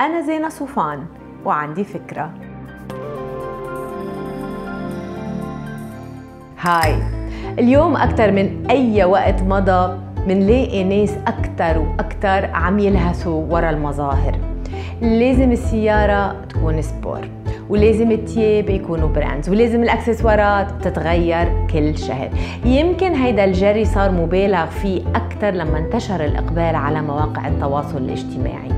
أنا زينة صوفان وعندي فكرة. هاي اليوم أكثر من أي وقت مضى منلاقي ناس أكثر وأكثر عم يلهثوا ورا المظاهر. لازم السيارة تكون sport ولازم التياب يكونوا brands ولازم الأكسسوارات تتغير كل شهر. يمكن هيدا الجري صار مبالغ فيه أكثر لما انتشر الإقبال على مواقع التواصل الاجتماعي.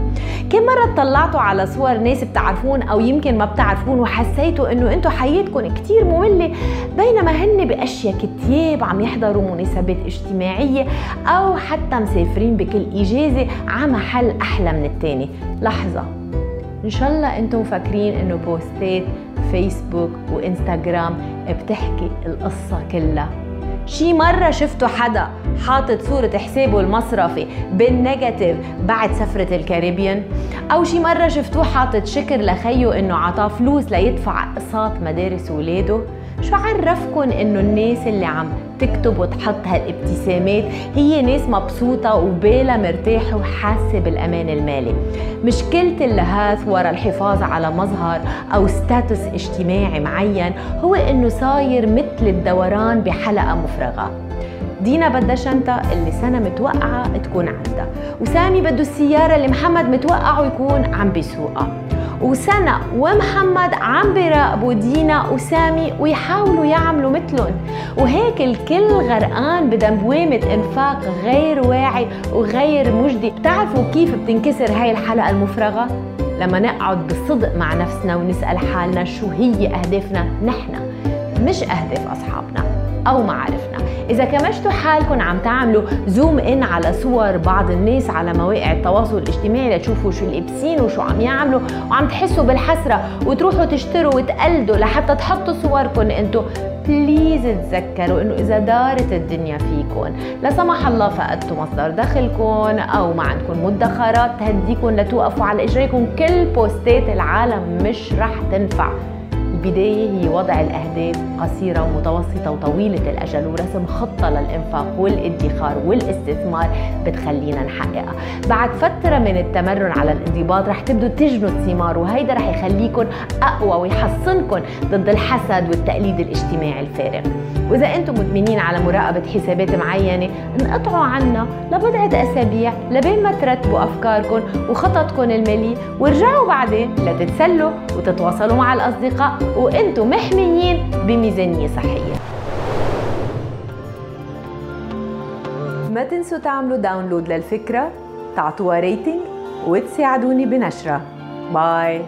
كم مرة طلعتوا على صور ناس بتعرفون أو يمكن ما بتعرفون وحسيتوا إنه أنتوا حياتكم كتير مملة بينما هن بأشياء كتياب عم يحضروا مناسبات اجتماعية أو حتى مسافرين بكل إجازة على محل أحلى من التاني. لحظة. إن شاء الله أنتم فاكرين إنه بوستات فيسبوك وإنستغرام بتحكي القصة كلها. شي مرة شفتوا حدا حاطط صورة حسابه المصرفي بال negative بعد سفرة الكاريبيان؟ أو شي مرة شفتوه حاطط شكر لخيه إنه عطاه فلوس ليدفع أقساط مدارس ولاده؟ شو عرفكن إنه الناس اللي عم تكتب وتحط هالابتسامات هي ناس مبسوطة وبالها مرتاحة وحاسة بالأمان المالي؟ مشكلة اللهاث ورا الحفاظ على مظهر أو status اجتماعي معين هو إنه صاير مثل الدوران بحلقة مفرغة. دينا بدها شنطة اللي سنة متوقعة تكون عندها وسامي بده السيارة اللي محمد متوقع ويكون عم بيسوقها. وسنة ومحمد عم بيراقبوا دينا وسامي ويحاولوا يعملوا مثلهم. وهيك الكل غرقان بدوامة إنفاق غير واعي وغير مجدي. بتعرفوا كيف بتنكسر هاي الحلقة المفرغة؟ لما نقعد بصدق مع نفسنا ونسأل حالنا شو هي أهدافنا نحن مش أهداف أصحابنا. أو معارفنا إذا كمشتوا حالكم عم تعملوا zoom in على صور بعض الناس على مواقع التواصل الاجتماعي لتشوفوا شو لابسين وشو عم يعملوا وعم تحسوا بالحسرة وتروحوا تشتروا وتقلدوا لحتى تحطوا صوركم. انتو please تذكروا إنه إذا دارت الدنيا فيكم. لا سمح الله فقدتوا مصدر دخلكم أو ما عندكم مدخرات تهديكم لتوقفوا على إجريكم. كل posts ات العالم مش رح تنفع. البداية هي وضع الأهداف قصيرة ومتوسطة وطويلة الأجل ورسم خطة للإنفاق والادخار والاستثمار بتخلينا نحققها. بعد فترة من التمرن على الانضباط رح تبدوا تجنوا الثمار وهيدا رح يخليكم أقوى ويحصنكم ضد الحسد والتقليد الاجتماعي الفارغ. وإذا أنتم مدمنين على مراقبة حسابات معينة انقطعوا عنا لبضعة أسابيع لبين ما ترتبوا أفكاركم وخططكم المالية وارجعوا بعدين لتتسلوا وتتواصلوا مع الأصدقاء. وأنتم محميين بميزانية صحية. ما تنسوا تعملوا download للفكرة تعطوها rating وتساعدوني بنشرها bye